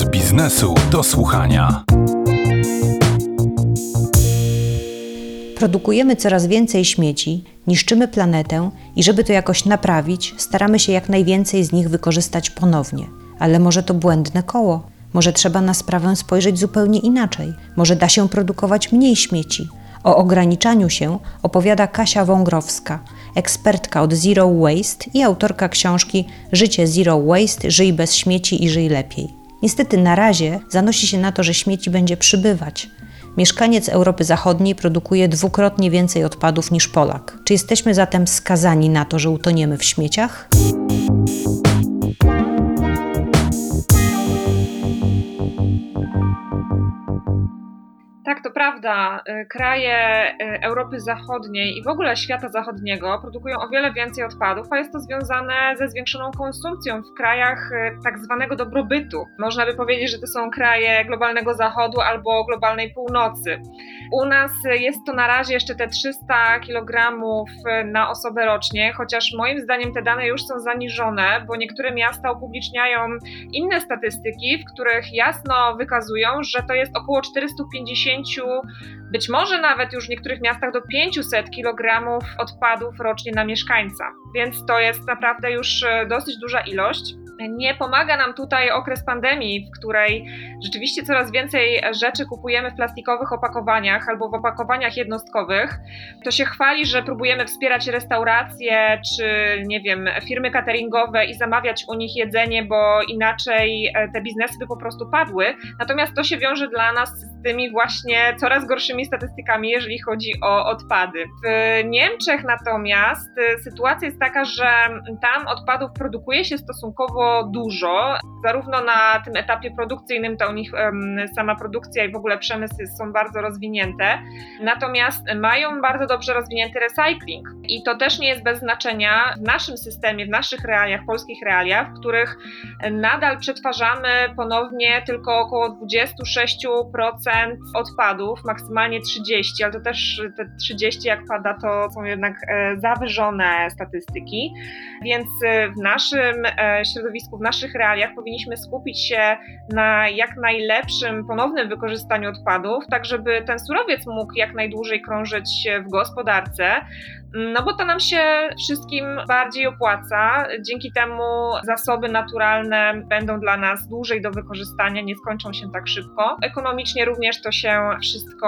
Z biznesu do słuchania. Produkujemy coraz więcej śmieci, niszczymy planetę i żeby to jakoś naprawić, staramy się jak najwięcej z nich wykorzystać ponownie. Ale może to błędne koło? Może trzeba na sprawę spojrzeć zupełnie inaczej? Może da się produkować mniej śmieci? O ograniczaniu się opowiada Kasia Wągrowska, ekspertka od Zero Waste i autorka książki Życie Zero Waste Żyj bez śmieci i żyj lepiej. Niestety na razie zanosi się na to, że śmieci będzie przybywać. Mieszkaniec Europy Zachodniej produkuje dwukrotnie więcej odpadów niż Polak. Czy jesteśmy zatem skazani na to, że utoniemy w śmieciach? Prawda. Y, kraje y, Europy Zachodniej i w ogóle świata zachodniego produkują o wiele więcej odpadów, a jest to związane ze zwiększoną konsumpcją w krajach y, tak zwanego dobrobytu. Można by powiedzieć, że to są kraje globalnego zachodu albo globalnej północy. U nas jest to na razie jeszcze te 300 kg na osobę rocznie, chociaż moim zdaniem te dane już są zaniżone, bo niektóre miasta upubliczniają inne statystyki, w których jasno wykazują, że to jest około 450 być może nawet już w niektórych miastach do 500 kg odpadów rocznie na mieszkańca. Więc to jest naprawdę już e, dosyć duża ilość. Nie pomaga nam tutaj okres pandemii, w której rzeczywiście coraz więcej rzeczy kupujemy w plastikowych opakowaniach albo w opakowaniach jednostkowych. To się chwali, że próbujemy wspierać restauracje czy, nie wiem, firmy cateringowe i zamawiać u nich jedzenie, bo inaczej e, te biznesy by po prostu padły. Natomiast to się wiąże dla nas z tymi właśnie coraz gorszymi statystykami, jeżeli chodzi o odpady. W Niemczech natomiast e, sytuacja jest taka, że tam odpadów produkuje się stosunkowo dużo. Zarówno na tym etapie produkcyjnym to u nich sama produkcja i w ogóle przemysł są bardzo rozwinięte. Natomiast mają bardzo dobrze rozwinięty recycling. I to też nie jest bez znaczenia w naszym systemie, w naszych realiach, polskich realiach, w których nadal przetwarzamy ponownie tylko około 26% odpadów, maksymalnie 30, ale to też te 30 jak pada to są jednak e, zawyżone statystyki. Więc w naszym e, środowisku środowisku, w naszych realiach powinniśmy skupić się na jak najlepszym ponownym wykorzystaniu odpadów, tak żeby ten surowiec mógł jak najdłużej krążyć w gospodarce, no bo to nam się wszystkim bardziej opłaca. Dzięki temu zasoby naturalne będą dla nas dłużej do wykorzystania, nie skończą się tak szybko. Ekonomicznie również to się wszystko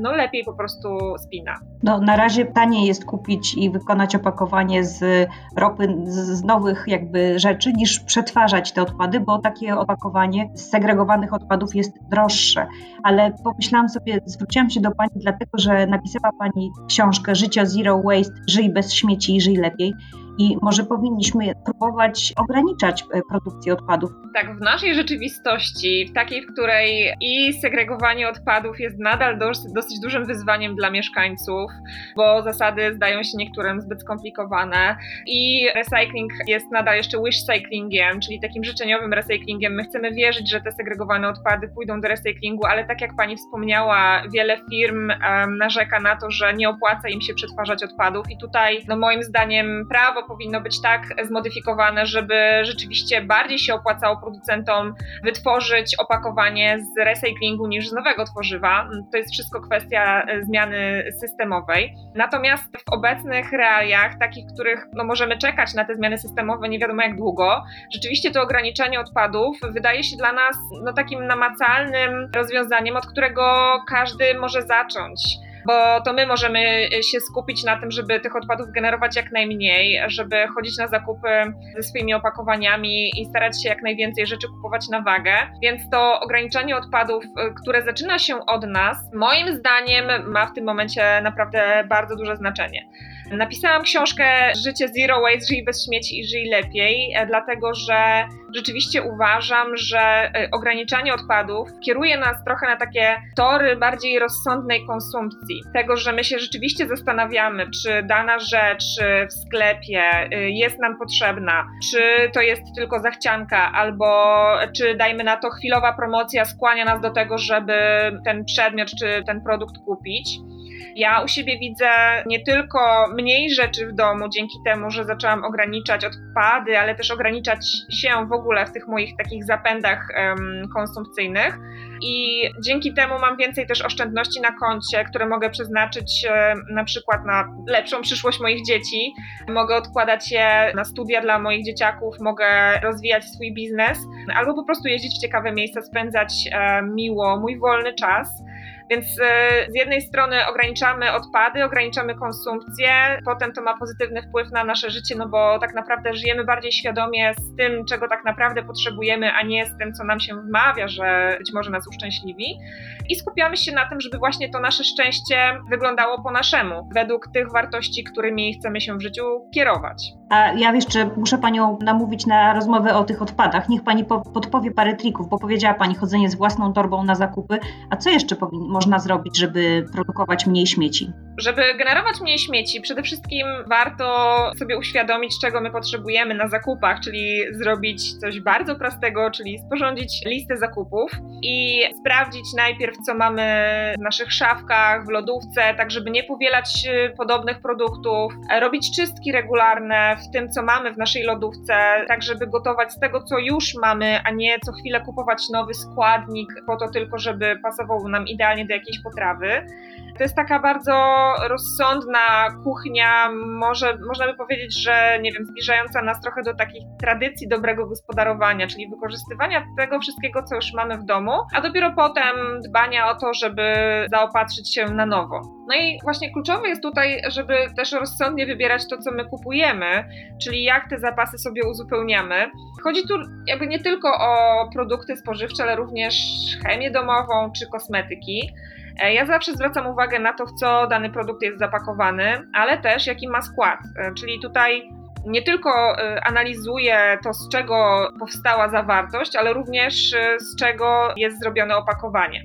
no, lepiej po prostu spina. No, na razie taniej jest kupić i wykonać opakowanie z ropy, z nowych jakby rzeczy, niż przetwarzać te odpady, bo takie opakowanie z segregowanych odpadów jest droższe. Ale pomyślałam sobie, zwróciłam się do Pani dlatego, że napisała Pani książkę Życie Zero Waste, żyj bez śmieci i żyj lepiej i może powinniśmy próbować ograniczać e, produkcję odpadów. Tak, w naszej rzeczywistości, w takiej, w której i segregowanie odpadów jest nadal dosyć, dużym wyzwaniem dla mieszkańców, bo zasady zdają się niektórym zbyt skomplikowane i recycling jest nadal jeszcze wish cyclingiem, czyli takim życzeniowym recyklingiem. My chcemy wierzyć, że te segregowane odpady pójdą do recyklingu, ale tak jak pani wspomniała, wiele firm um, narzeka na to, że nie opłaca im się przetwarzać odpadów i tutaj, no moim zdaniem, prawo powinno być tak zmodyfikowane, żeby rzeczywiście bardziej się opłacało producentom wytworzyć opakowanie z recyklingu niż z nowego tworzywa. To jest wszystko kwestia e, zmiany systemowej. Natomiast w obecnych realiach, takich, których no, możemy czekać na te zmiany systemowe nie wiadomo jak długo, rzeczywiście to ograniczenie odpadów wydaje się dla nas no, takim namacalnym rozwiązaniem, od którego każdy może zacząć bo to my możemy się skupić na tym, żeby tych odpadów generować jak najmniej, żeby chodzić na zakupy ze swoimi opakowaniami i starać się jak najwięcej rzeczy kupować na wagę. Więc to ograniczanie odpadów, które zaczyna się od nas, moim zdaniem ma w tym momencie naprawdę bardzo duże znaczenie. Napisałam książkę Życie Zero Waste, żyj bez śmieci i żyj lepiej, e, dlatego że rzeczywiście uważam, że e, ograniczanie odpadów kieruje nas trochę na takie tory bardziej rozsądnej konsumpcji. Tego, że my się rzeczywiście zastanawiamy, czy dana rzecz w sklepie e, jest nam potrzebna, czy to jest tylko zachcianka, albo czy dajmy na to chwilowa promocja skłania nas do tego, żeby ten przedmiot czy ten produkt kupić. Ja u siebie widzę nie tylko mniej rzeczy w domu dzięki temu, że zaczęłam ograniczać odpady, ale też ograniczać się w ogóle w tych moich takich zapędach um, konsumpcyjnych. I dzięki temu mam więcej też oszczędności na koncie, które mogę przeznaczyć e, na przykład na lepszą przyszłość moich dzieci. Mogę odkładać je na studia dla moich dzieciaków, mogę rozwijać swój biznes albo po prostu jeździć w ciekawe miejsca, spędzać e, miło mój wolny czas. Więc e, z jednej strony ograniczamy odpady, ograniczamy konsumpcję, potem to ma pozytywny wpływ na nasze życie, no bo tak naprawdę żyjemy bardziej świadomie z tym, czego tak naprawdę potrzebujemy, a nie z tym, co nam się wmawia, że być może nas uszczęśliwi. I skupiamy się na tym, żeby właśnie to nasze szczęście wyglądało po naszemu, według tych wartości, którymi chcemy się w życiu kierować. A ja jeszcze muszę Panią namówić na rozmowę o tych odpadach. Niech Pani podpowie parę trików, bo powiedziała Pani chodzenie z własną torbą na zakupy. A co jeszcze można zrobić, żeby produkować mniej śmieci? Żeby generować mniej śmieci, przede wszystkim warto sobie uświadomić, czego my potrzebujemy na zakupach, czyli zrobić coś bardzo prostego, czyli sporządzić listę zakupów i sprawdzić najpierw, co mamy w naszych szafkach, w lodówce, tak żeby nie powielać y, podobnych produktów, robić czystki regularne w tym, co mamy w naszej lodówce, tak żeby gotować z tego, co już mamy, a nie co chwilę kupować nowy składnik po to tylko, żeby pasował nam idealnie do jakiejś potrawy. To jest taka bardzo rozsądna kuchnia, może, można by powiedzieć, że nie wiem, zbliżająca nas trochę do takich tradycji dobrego gospodarowania, czyli wykorzystywania tego wszystkiego, co już mamy w domu, a dopiero potem dbania o to, żeby zaopatrzyć się na nowo. No i właśnie kluczowe jest tutaj, żeby też rozsądnie wybierać to, co my kupujemy, czyli jak te zapasy sobie uzupełniamy. Chodzi tu jakby nie tylko o produkty spożywcze, ale również chemię domową czy kosmetyki. E, ja zawsze zwracam uwagę na to, w co dany produkt jest zapakowany, ale też jaki ma skład. E, czyli tutaj nie tylko e, analizuję to, z czego powstała zawartość, ale również z czego jest zrobione opakowanie.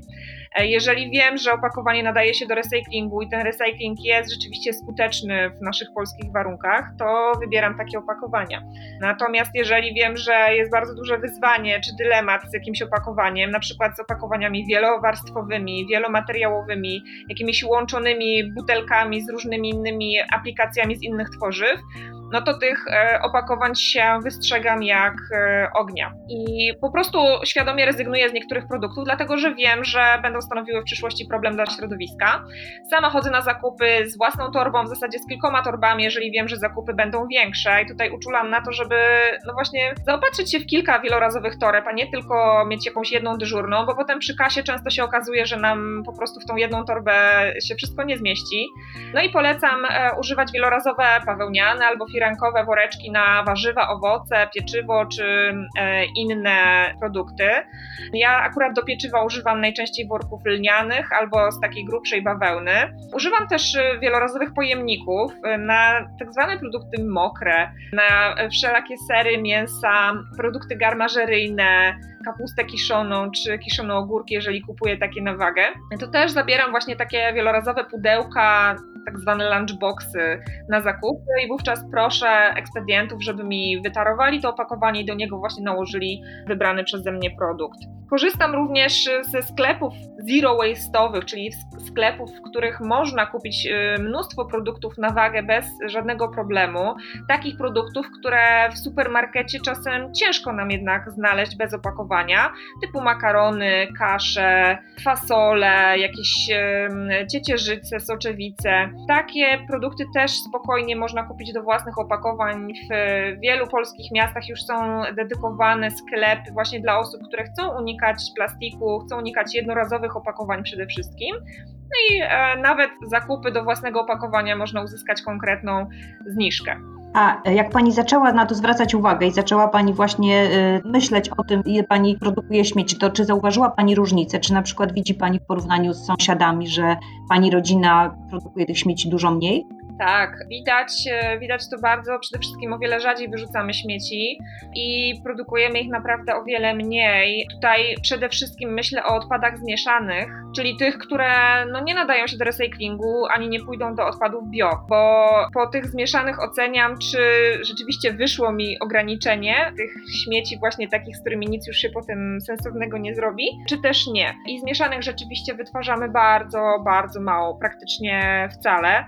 E, jeżeli wiem, że opakowanie nadaje się do recyklingu i ten recykling jest rzeczywiście skuteczny w naszych polskich warunkach, to wybieram takie opakowania. Natomiast jeżeli wiem, że jest bardzo duże wyzwanie czy dylemat z jakimś opakowaniem, na przykład z opakowaniami wielowarstwowymi, wielomateriałowymi, jakimiś łączonymi butelkami z różnymi innymi aplikacjami z innych tworzyw, no to tych e, opakowań się wystrzegam jak e, ognia. I po prostu świadomie rezygnuję z niektórych produktów, dlatego że wiem, że będą stanowiły w przyszłości problem dla środowiska. Sama chodzę na zakupy z własną torbą, w zasadzie z kilkoma torbami, jeżeli wiem, że zakupy będą większe. I tutaj uczulam na to, żeby no właśnie zaopatrzyć się w kilka wielorazowych toreb, a nie tylko mieć jakąś jedną dyżurną, bo potem przy kasie często się okazuje, że nam po prostu w tą jedną torbę się wszystko nie zmieści. No i polecam e, używać wielorazowe bawełniane albo firankowe woreczki na warzywa, owoce, pieczywo czy e, inne produkty. Ja akurat do pieczywa używam najczęściej worków lnianych albo z takiej grubszej bawełny. Używam też e, wielorazowych pojemników e, na tak zwane produkty mokre, na wszelakie sery, mięsa, produkty garmażeryjne, kapustę kiszoną czy kiszone ogórki, jeżeli kupuję takie na wagę. To też zabieram właśnie takie wielorazowe pudełka tak zwane lunchboxy na zakupy i wówczas proszę ekspedientów, żeby mi wytarowali to opakowanie i do niego właśnie nałożyli wybrany przeze mnie produkt. Korzystam również ze sklepów zero waste'owych, czyli sklepów, w których można kupić y, mnóstwo produktów na wagę bez żadnego problemu. Takich produktów, które w supermarkecie czasem ciężko nam jednak znaleźć bez opakowania, typu makarony, kasze, fasole, jakieś ciecierzyce, soczewice. Takie produkty też spokojnie można kupić do własnych opakowań. W wielu polskich miastach już są dedykowane sklepy właśnie dla osób, które chcą unikać plastiku, chcą unikać jednorazowych opakowań przede wszystkim. No i e, nawet zakupy do własnego opakowania można uzyskać konkretną zniżkę. A jak Pani zaczęła na to zwracać uwagę i zaczęła Pani właśnie y, myśleć o tym, ile Pani produkuje śmieci, to czy zauważyła Pani różnicę? Czy na przykład widzi Pani w porównaniu z sąsiadami, że Pani rodzina produkuje tych śmieci dużo mniej? Tak, widać, e, widać to bardzo. Przede wszystkim o wiele rzadziej wyrzucamy śmieci i produkujemy ich naprawdę o wiele mniej. Tutaj przede wszystkim myślę o odpadach zmieszanych, czyli tych, które no, nie nadają się do recyklingu ani nie pójdą do odpadów bio, bo po tych zmieszanych oceniam, czy rzeczywiście wyszło mi ograniczenie tych śmieci, właśnie takich, z którymi nic już się potem sensownego nie zrobi, czy też nie. I zmieszanych rzeczywiście wytwarzamy bardzo, bardzo mało, praktycznie wcale.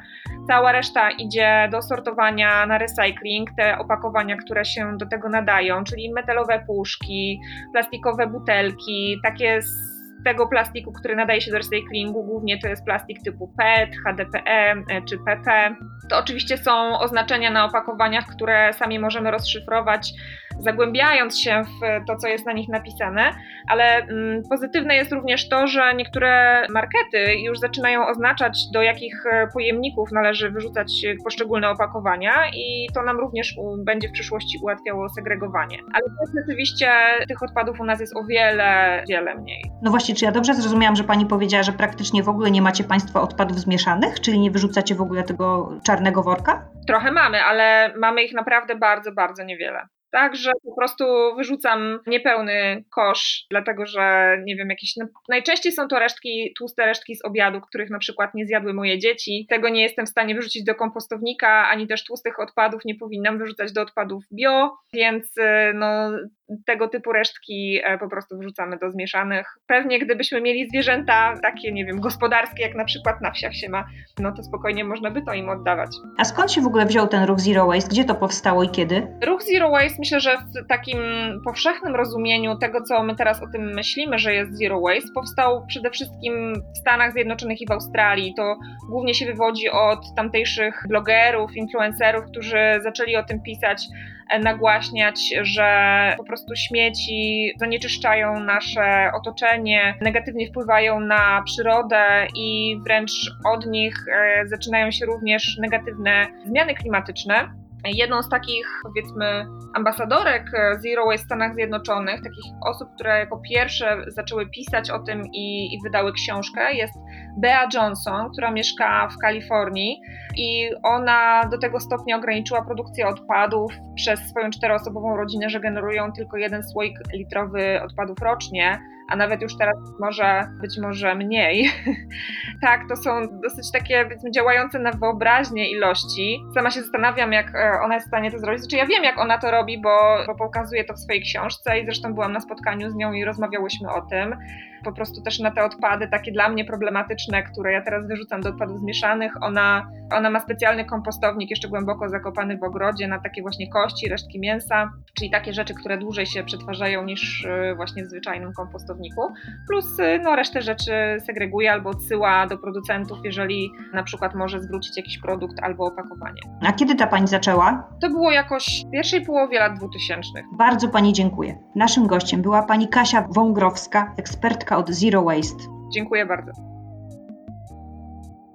Cała reszta idzie do sortowania na recycling, te opakowania, które się do tego nadają, czyli metalowe puszki, plastikowe butelki, takie z tego plastiku, który nadaje się do recyklingu, głównie to jest plastik typu PET, HDPE czy PP. To oczywiście są oznaczenia na opakowaniach, które sami możemy rozszyfrować, zagłębiając się w to, co jest na nich napisane, ale mm, pozytywne jest również to, że niektóre markety już zaczynają oznaczać, do jakich e, pojemników należy wyrzucać poszczególne opakowania, i to nam również będzie w przyszłości ułatwiało segregowanie. Ale też rzeczywiście tych odpadów u nas jest o wiele, wiele mniej. No właśnie, czy ja dobrze zrozumiałam, że pani powiedziała, że praktycznie w ogóle nie macie państwo odpadów zmieszanych, czyli nie wyrzucacie w ogóle tego czarnego worka? Trochę mamy, ale mamy ich naprawdę bardzo, bardzo niewiele. Także po prostu wyrzucam niepełny kosz, dlatego że nie wiem, jakieś. No, najczęściej są to resztki, tłuste resztki z obiadu, których na przykład nie zjadły moje dzieci. Tego nie jestem w stanie wyrzucić do kompostownika, ani też tłustych odpadów nie powinnam wyrzucać do odpadów bio, więc y, no, tego typu resztki e, po prostu wrzucamy do zmieszanych. Pewnie gdybyśmy mieli zwierzęta takie, nie wiem, gospodarskie, jak na przykład na wsiach się ma, no to spokojnie można by to im oddawać. A skąd się w ogóle wziął ten ruch Zero Waste? Gdzie to powstało i kiedy? Ruch Zero Waste myślę, że w takim powszechnym rozumieniu tego, co my teraz o tym myślimy, że jest Zero Waste, powstał przede wszystkim w Stanach Zjednoczonych i w Australii. To głównie się wywodzi od tamtejszych blogerów, influencerów, którzy zaczęli o tym pisać nagłaśniać, że po prostu śmieci zanieczyszczają nasze otoczenie, negatywnie wpływają na przyrodę i wręcz od nich e, zaczynają się również negatywne zmiany klimatyczne. Jedną z takich, powiedzmy, ambasadorek Zero Waste w Stanach Zjednoczonych, takich osób, które jako pierwsze zaczęły pisać o tym i, i wydały książkę, jest Bea Johnson, która mieszka w Kalifornii i ona do tego stopnia ograniczyła produkcję odpadów przez swoją czteroosobową rodzinę, że generują tylko jeden słoik litrowy odpadów rocznie a nawet już teraz może być może mniej. tak, to są dosyć takie powiedzmy działające na wyobraźnię ilości. Sama się zastanawiam, jak e, ona jest w stanie to zrobić. Znaczy ja wiem, jak ona to robi, bo, bo pokazuje to w swojej książce i zresztą byłam na spotkaniu z nią i rozmawiałyśmy o tym po prostu też na te odpady takie dla mnie problematyczne, które ja teraz wyrzucam do odpadów zmieszanych. Ona, ona ma specjalny kompostownik jeszcze głęboko zakopany w ogrodzie na takie właśnie kości, resztki mięsa, czyli takie rzeczy, które dłużej się przetwarzają niż y, właśnie w zwyczajnym kompostowniku. Plus y, no, resztę rzeczy segreguje albo odsyła do producentów, jeżeli na przykład może zwrócić jakiś produkt albo opakowanie. A kiedy ta pani zaczęła? To było jakoś w pierwszej połowie lat 2000. Bardzo pani dziękuję. Naszym gościem była pani Kasia Wągrowska, ekspertka od Zero Waste. Dziękuję bardzo.